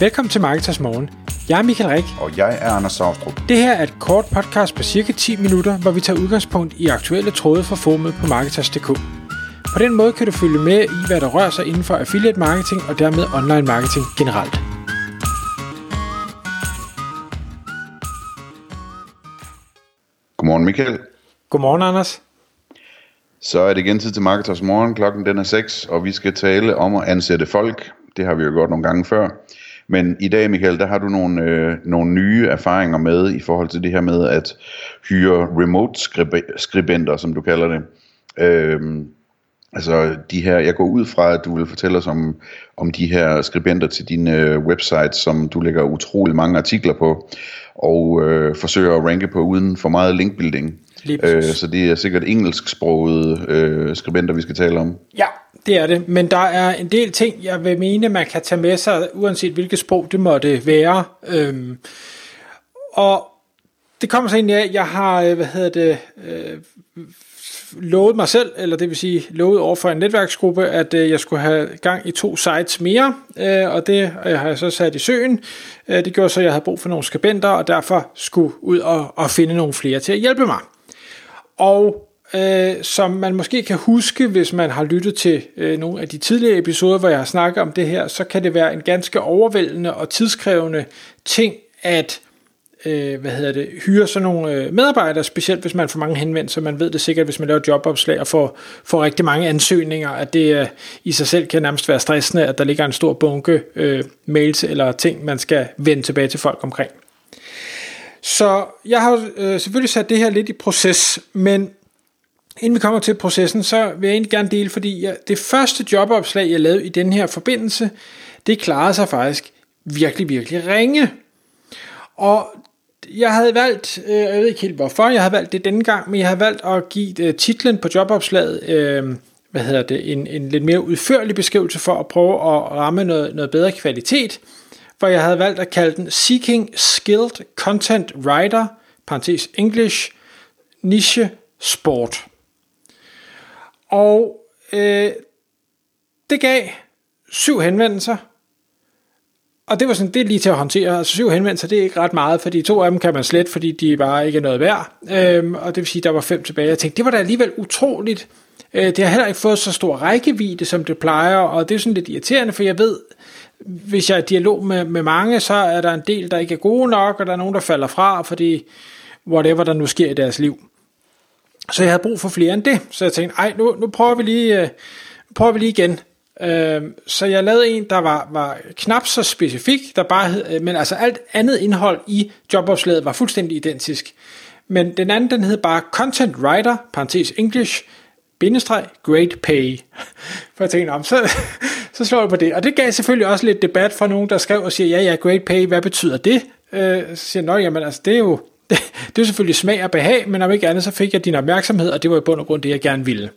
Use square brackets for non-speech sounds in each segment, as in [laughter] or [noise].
Velkommen til Marketers Morgen. Jeg er Michael Rik. Og jeg er Anders Saustrup. Det her er et kort podcast på cirka 10 minutter, hvor vi tager udgangspunkt i aktuelle tråde fra formet på Marketers.dk. På den måde kan du følge med i, hvad der rører sig inden for affiliate marketing og dermed online marketing generelt. Godmorgen Michael. Godmorgen, Anders. Så er det igen tid til Marketers Morgen. Klokken den er 6, og vi skal tale om at ansætte folk. Det har vi jo gjort nogle gange før. Men i dag, Michael, der har du nogle, øh, nogle nye erfaringer med i forhold til det her med at hyre remote skribenter, som du kalder det. Øhm, altså de her, jeg går ud fra, at du vil fortælle os om, om de her skribenter til din øh, website, som du lægger utrolig mange artikler på, og øh, forsøger at ranke på uden for meget linkbuilding. Øh, så det er sikkert engelsksprogede øh, skribenter, vi skal tale om. Ja, det er det. Men der er en del ting, jeg vil mene, man kan tage med sig, uanset hvilket sprog det måtte være. Øhm, og det kommer så ind af, at jeg har, øh, hvad hedder det, øh, lovet mig selv, eller det vil sige lovet over for en netværksgruppe, at øh, jeg skulle have gang i to sites mere, øh, og det øh, har jeg så sat i søen. Øh, det gjorde så, at jeg havde brug for nogle skribenter, og derfor skulle ud og, og finde nogle flere til at hjælpe mig. Og øh, som man måske kan huske, hvis man har lyttet til øh, nogle af de tidligere episoder, hvor jeg har snakket om det her, så kan det være en ganske overvældende og tidskrævende ting at øh, hvad hedder det, hyre sådan nogle øh, medarbejdere, specielt hvis man får mange henvendelser. Man ved det sikkert, hvis man laver jobopslag og får, får rigtig mange ansøgninger, at det øh, i sig selv kan nærmest være stressende, at der ligger en stor bunke øh, mails eller ting, man skal vende tilbage til folk omkring. Så jeg har øh, selvfølgelig sat det her lidt i proces, men inden vi kommer til processen, så vil jeg egentlig gerne dele, fordi jeg, det første jobopslag, jeg lavede i den her forbindelse, det klarede sig faktisk virkelig, virkelig ringe. Og jeg havde valgt, øh, jeg ved ikke helt hvorfor, jeg havde valgt det denne gang, men jeg havde valgt at give øh, titlen på jobopslaget, øh, hvad hedder det, en, en lidt mere udførlig beskrivelse for at prøve at ramme noget, noget bedre kvalitet for jeg havde valgt at kalde den Seeking Skilled Content Writer, parentes English, niche sport. Og øh, det gav syv henvendelser, og det var sådan, det er lige til at håndtere. Altså syv henvendelser, det er ikke ret meget, fordi to af dem kan man slet, fordi de bare ikke er noget værd. Øhm, og det vil sige, der var fem tilbage. Jeg tænkte, det var da alligevel utroligt. Øh, det har heller ikke fået så stor rækkevidde, som det plejer, og det er sådan lidt irriterende, for jeg ved, hvis jeg er i dialog med, med mange, så er der en del, der ikke er gode nok, og der er nogen, der falder fra, fordi whatever der nu sker i deres liv. Så jeg havde brug for flere end det, så jeg tænkte, ej, nu, nu prøver vi lige, øh, prøver vi lige igen. Øh, så jeg lavede en, der var, var knap så specifik, der bare hed, øh, men altså alt andet indhold i jobopslaget var fuldstændig identisk. Men den anden, den hed bare Content Writer, parentes English, bindestreg, great pay. [laughs] For jeg tænkte, så, så slår jeg på det. Og det gav selvfølgelig også lidt debat fra nogen, der skrev og siger, ja, ja, great pay, hvad betyder det? Øh, så siger jeg, jamen altså, det er jo, [laughs] det, det er selvfølgelig smag og behag, men om ikke andet, så fik jeg din opmærksomhed, og det var i bund og grund det, jeg gerne ville.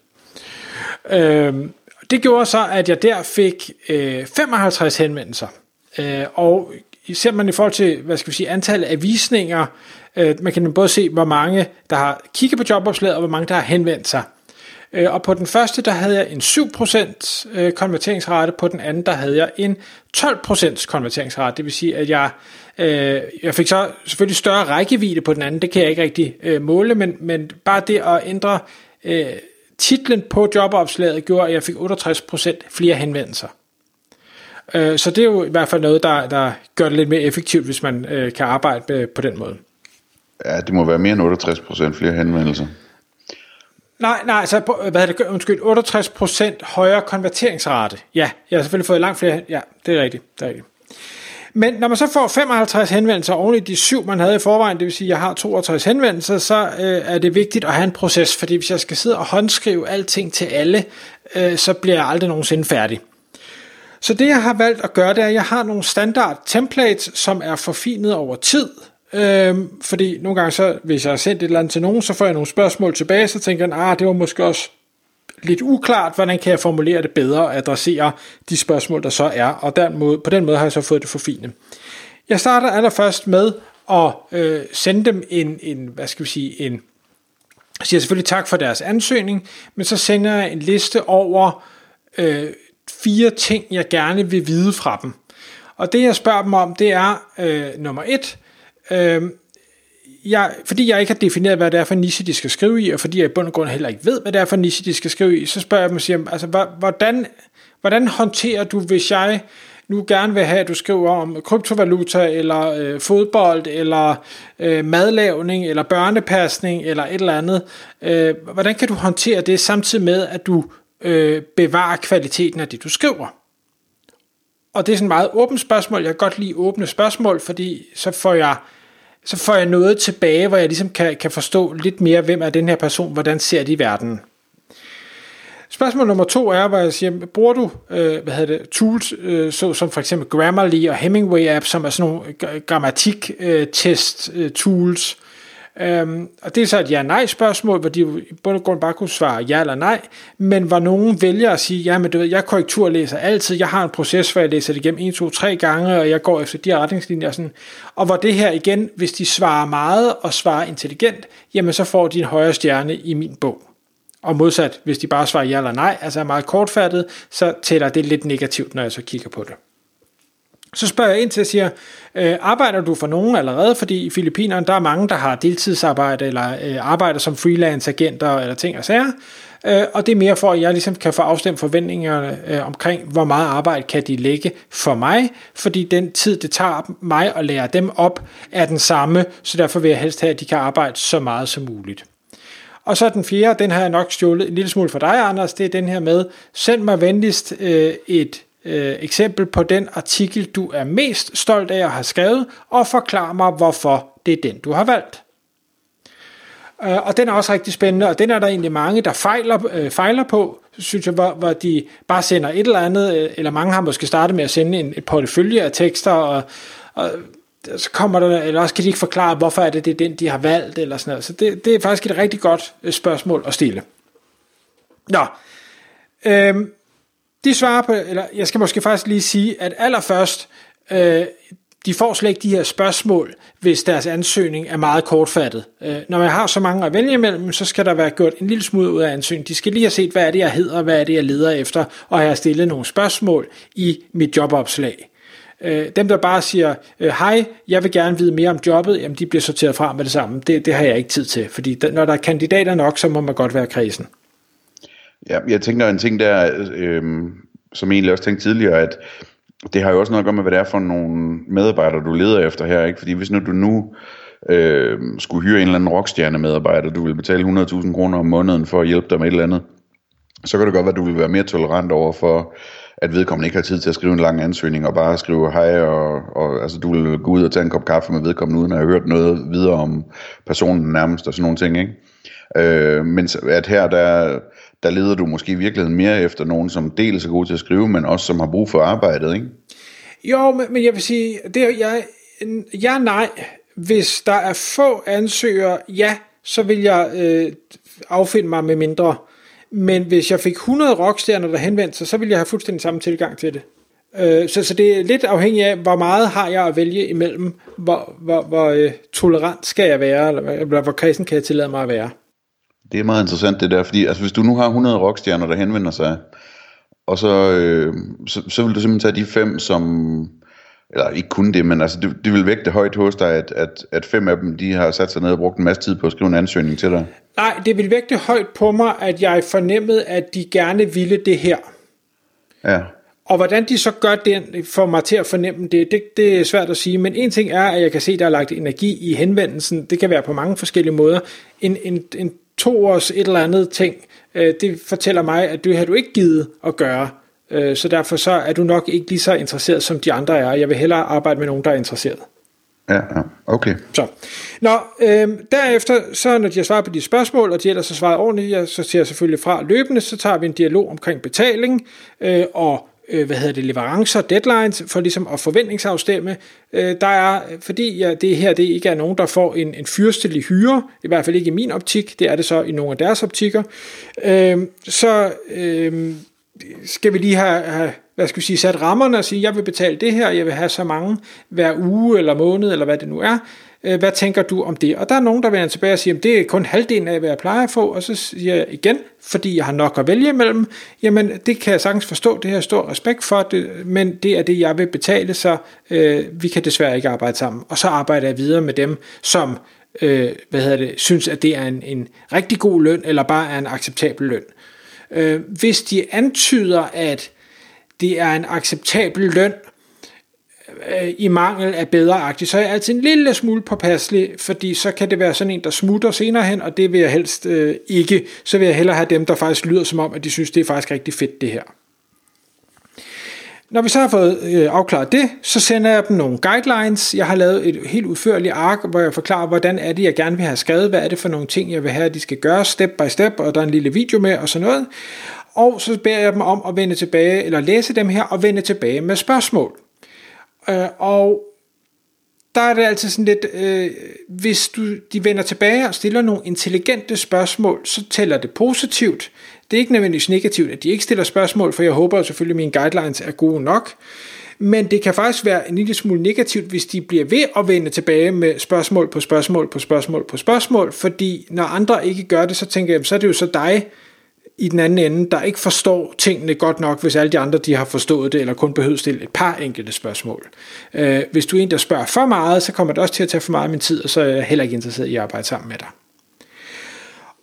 Øh, det gjorde så, at jeg der fik øh, 55 henvendelser. Øh, og ser man i forhold til, hvad skal vi sige, antallet af visninger, øh, man kan både se, hvor mange, der har kigget på jobopslaget, og hvor mange, der har henvendt sig. Øh, og på den første, der havde jeg en 7% øh, konverteringsrate, på den anden, der havde jeg en 12% konverteringsrate. Det vil sige, at jeg, øh, jeg fik så selvfølgelig større rækkevidde på den anden, det kan jeg ikke rigtig øh, måle, men, men bare det at ændre øh, titlen på jobopslaget gjorde, at jeg fik 68% flere henvendelser. Så det er jo i hvert fald noget, der, der gør det lidt mere effektivt, hvis man kan arbejde på den måde. Ja, det må være mere end 68% flere henvendelser. Nej, nej, så hvad det, undskyld, 68% højere konverteringsrate. Ja, jeg har selvfølgelig fået langt flere. Ja, det er rigtigt, det er rigtigt. Men når man så får 55 henvendelser oven i de syv, man havde i forvejen, det vil sige, at jeg har 62 henvendelser, så øh, er det vigtigt at have en proces, fordi hvis jeg skal sidde og håndskrive alting til alle, øh, så bliver jeg aldrig nogensinde færdig. Så det jeg har valgt at gøre, det er, at jeg har nogle standard templates, som er forfinet over tid, Øhm, fordi nogle gange så, hvis jeg har sendt et eller andet til nogen, så får jeg nogle spørgsmål tilbage, så tænker jeg, ah, det var måske også lidt uklart, hvordan kan jeg formulere det bedre og adressere de spørgsmål, der så er, og den måde, på den måde har jeg så fået det forfinet. Jeg starter allerførst med at øh, sende dem en, en, hvad skal vi sige, en, jeg siger selvfølgelig tak for deres ansøgning, men så sender jeg en liste over øh, fire ting, jeg gerne vil vide fra dem. Og det jeg spørger dem om, det er øh, nummer et, øh, jeg, fordi jeg ikke har defineret, hvad det er for en niche, de skal skrive i, og fordi jeg i bund og grund heller ikke ved, hvad det er for en niche, de skal skrive i, så spørger jeg dem og siger, altså, hvordan, hvordan håndterer du, hvis jeg nu gerne vil have, at du skriver om kryptovaluta, eller øh, fodbold, eller øh, madlavning, eller børnepasning, eller et eller andet. Øh, hvordan kan du håndtere det samtidig med, at du øh, bevarer kvaliteten af det, du skriver? Og det er sådan et meget åbent spørgsmål. Jeg kan godt lide åbne spørgsmål, fordi så får jeg så får jeg noget tilbage, hvor jeg ligesom kan, kan forstå lidt mere, hvem er den her person, hvordan ser de verden. Spørgsmål nummer to er, hvor jeg siger, bruger du øh, hvad hedder det, tools, øh, så, som for eksempel Grammarly og Hemingway app, som er sådan nogle grammatik-test øh, øh, tools, Øhm, og det er så et ja-nej spørgsmål, hvor de i bund og grund bare kunne svare ja eller nej, men hvor nogen vælger at sige, ja, men du ved, jeg korrekturlæser altid, jeg har en proces, hvor jeg læser det igennem en, to, tre gange, og jeg går efter de retningslinjer, og, sådan. og hvor det her igen, hvis de svarer meget og svarer intelligent, jamen så får de en højere stjerne i min bog. Og modsat, hvis de bare svarer ja eller nej, altså er meget kortfattet, så tæller det lidt negativt, når jeg så kigger på det. Så spørger jeg ind til at øh, arbejder du for nogen allerede? Fordi i Filippinerne, der er mange, der har deltidsarbejde, eller øh, arbejder som freelance-agenter, eller ting og sager. Øh, og det er mere for, at jeg ligesom kan få afstemt forventningerne øh, omkring, hvor meget arbejde kan de lægge for mig, fordi den tid, det tager mig at lære dem op, er den samme, så derfor vil jeg helst have, at de kan arbejde så meget som muligt. Og så den fjerde, den har jeg nok stjålet en lille smule for dig, Anders, det er den her med, send mig venligst øh, et øh, eksempel på den artikel, du er mest stolt af at have skrevet, og forklar mig, hvorfor det er den, du har valgt. Øh, og den er også rigtig spændende, og den er der egentlig mange, der fejler, øh, fejler på, synes jeg, hvor, hvor de bare sender et eller andet, øh, eller mange har måske startet med at sende en, et portefølje af tekster, og, og så kommer der, eller også kan de ikke forklare, hvorfor er det, det er den, de har valgt, eller sådan noget. Så det, det er faktisk et rigtig godt øh, spørgsmål at stille. Nå, øhm, de svarer på, eller jeg skal måske faktisk lige sige, at allerførst, øh, de får slet ikke de her spørgsmål, hvis deres ansøgning er meget kortfattet. Øh, når man har så mange at vælge imellem, så skal der være gjort en lille smule ud af ansøgningen. De skal lige have set, hvad er det, jeg hedder, hvad er det, jeg leder efter, og have stillet nogle spørgsmål i mit jobopslag. Øh, dem, der bare siger, øh, hej, jeg vil gerne vide mere om jobbet, jamen de bliver sorteret fra med det samme. Det, det har jeg ikke tid til, fordi når der er kandidater nok, så må man godt være kredsen. Ja, jeg tænker en ting der, øh, som jeg egentlig også tænkte tidligere, at det har jo også noget at gøre med, hvad det er for nogle medarbejdere, du leder efter her, ikke? Fordi hvis nu du nu øh, skulle hyre en eller anden rockstjerne medarbejder, du vil betale 100.000 kroner om måneden for at hjælpe dig med et eller andet, så kan det godt være, at du vil være mere tolerant over for, at vedkommende ikke har tid til at skrive en lang ansøgning og bare skrive hej, og, og altså, du vil gå ud og tage en kop kaffe med vedkommende, uden at have hørt noget videre om personen nærmest og sådan nogle ting, ikke? Øh, men at her, der, der leder du måske i virkeligheden mere efter nogen, som dels er gode til at skrive, men også som har brug for arbejdet, ikke? Jo, men, men jeg vil sige, det er, jeg, ja nej. Hvis der er få ansøgere, ja, så vil jeg øh, affinde mig med mindre. Men hvis jeg fik 100 rockstjerner, der henvendte sig, så vil jeg have fuldstændig samme tilgang til det. Øh, så, så det er lidt afhængigt af, hvor meget har jeg at vælge imellem, hvor, hvor, hvor øh, tolerant skal jeg være, eller, eller hvor kredsen kan jeg tillade mig at være. Det er meget interessant det der, fordi altså, hvis du nu har 100 rockstjerner, der henvender sig, og så, øh, så, så vil du simpelthen tage de fem, som, eller ikke kun det, men altså, det, det vil vægte højt hos dig, at, at, at fem af dem, de har sat sig ned og brugt en masse tid på at skrive en ansøgning til dig. Nej, det vil vægte højt på mig, at jeg fornemmede, at de gerne ville det her. Ja. Og hvordan de så gør den, får mig til at fornemme det, det, det er svært at sige. Men en ting er, at jeg kan se, at der er lagt energi i henvendelsen. Det kan være på mange forskellige måder. En, en, en to års et eller andet ting, øh, det fortæller mig, at det har du ikke givet at gøre. Øh, så derfor så er du nok ikke lige så interesseret, som de andre er. Jeg vil hellere arbejde med nogen, der er interesseret. Ja, ja. okay. Så. Nå, øh, derefter, så når de har svaret på de spørgsmål, og de ellers har svaret ordentligt, jeg, så siger jeg selvfølgelig fra løbende, så tager vi en dialog omkring betaling, øh, og øh, hvad hedder det, leverancer, deadlines, for ligesom at forventningsafstemme. Øh, der er, fordi ja, det her det ikke er nogen, der får en, en fyrstelig hyre, i hvert fald ikke i min optik, det er det så i nogle af deres optikker, øh, så øh, skal vi lige have, have hvad skal vi sige, sat rammerne og sige, jeg vil betale det her, jeg vil have så mange hver uge eller måned, eller hvad det nu er. Øh, hvad tænker du om det? Og der er nogen, der vender tilbage og siger, at det er kun halvdelen af, hvad jeg plejer at få, og så siger jeg igen, fordi jeg har nok at vælge imellem, jamen det kan jeg sagtens forstå, det har stor respekt for, det, men det er det, jeg vil betale, så øh, vi kan desværre ikke arbejde sammen. Og så arbejder jeg videre med dem, som øh, hvad hedder det, synes, at det er en, en rigtig god løn, eller bare er en acceptabel løn. Øh, hvis de antyder, at det er en acceptabel løn, øh, i mangel af bedre aktie, så er jeg altid en lille smule påpasselig, fordi så kan det være sådan en, der smutter senere hen, og det vil jeg helst øh, ikke. Så vil jeg hellere have dem, der faktisk lyder som om, at de synes, det er faktisk rigtig fedt det her. Når vi så har fået øh, afklaret det, så sender jeg dem nogle guidelines. Jeg har lavet et helt udførligt ark, hvor jeg forklarer, hvordan er det, jeg gerne vil have skrevet, hvad er det for nogle ting, jeg vil have, at de skal gøre step by step, og der er en lille video med og sådan noget. Og så beder jeg dem om at vende tilbage, eller læse dem her, og vende tilbage med spørgsmål. Øh, og der er det altid sådan lidt, øh, hvis du, de vender tilbage og stiller nogle intelligente spørgsmål, så tæller det positivt. Det er ikke nødvendigvis negativt, at de ikke stiller spørgsmål, for jeg håber selvfølgelig, at mine guidelines er gode nok. Men det kan faktisk være en lille smule negativt, hvis de bliver ved at vende tilbage med spørgsmål på spørgsmål på spørgsmål på spørgsmål, fordi når andre ikke gør det, så tænker jeg, så er det jo så dig, i den anden ende, der ikke forstår tingene godt nok, hvis alle de andre de har forstået det, eller kun behøver stille et par enkelte spørgsmål. Øh, hvis du er en, der spørger for meget, så kommer det også til at tage for meget af min tid, og så er jeg heller ikke interesseret i at arbejde sammen med dig.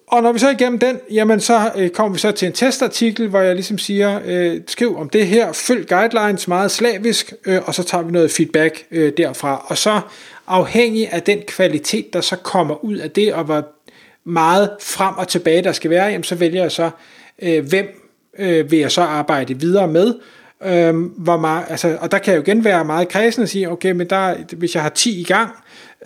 Og når vi så er igennem den, jamen så øh, kommer vi så til en testartikel, hvor jeg ligesom siger, øh, skriv om det her, følg guidelines meget slavisk, øh, og så tager vi noget feedback øh, derfra. Og så afhængig af den kvalitet, der så kommer ud af det, og hvor meget frem og tilbage der skal være, jamen så vælger jeg så, øh, hvem øh, vil jeg så arbejde videre med, øh, hvor meget, altså, og der kan jeg jo igen være meget kredsen og sige, okay, men der, hvis jeg har 10 i gang,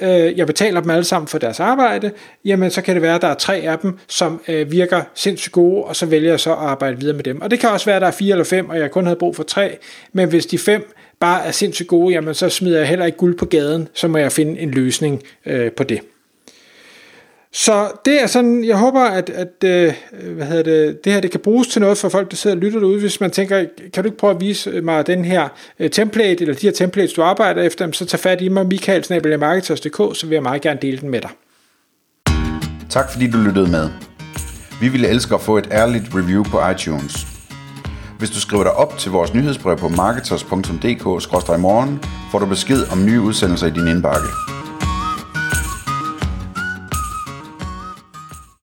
øh, jeg betaler dem alle sammen for deres arbejde, jamen så kan det være, at der er tre af dem, som øh, virker sindssygt gode, og så vælger jeg så at arbejde videre med dem. Og det kan også være, at der er fire eller fem, og jeg kun havde brug for tre, men hvis de fem bare er sindssygt gode, jamen så smider jeg heller ikke guld på gaden, så må jeg finde en løsning øh, på det. Så det er sådan, jeg håber, at, at øh, hvad hedder det, det her det kan bruges til noget for folk, der sidder og lytter derude. Hvis man tænker, kan du ikke prøve at vise mig den her øh, template, eller de her templates, du arbejder efter, så tag fat i mig, michaelsnabelmarketers.dk, så vil jeg meget gerne dele den med dig. Tak fordi du lyttede med. Vi ville elske at få et ærligt review på iTunes. Hvis du skriver dig op til vores nyhedsbrev på marketers.dk-morgen, får du besked om nye udsendelser i din indbakke.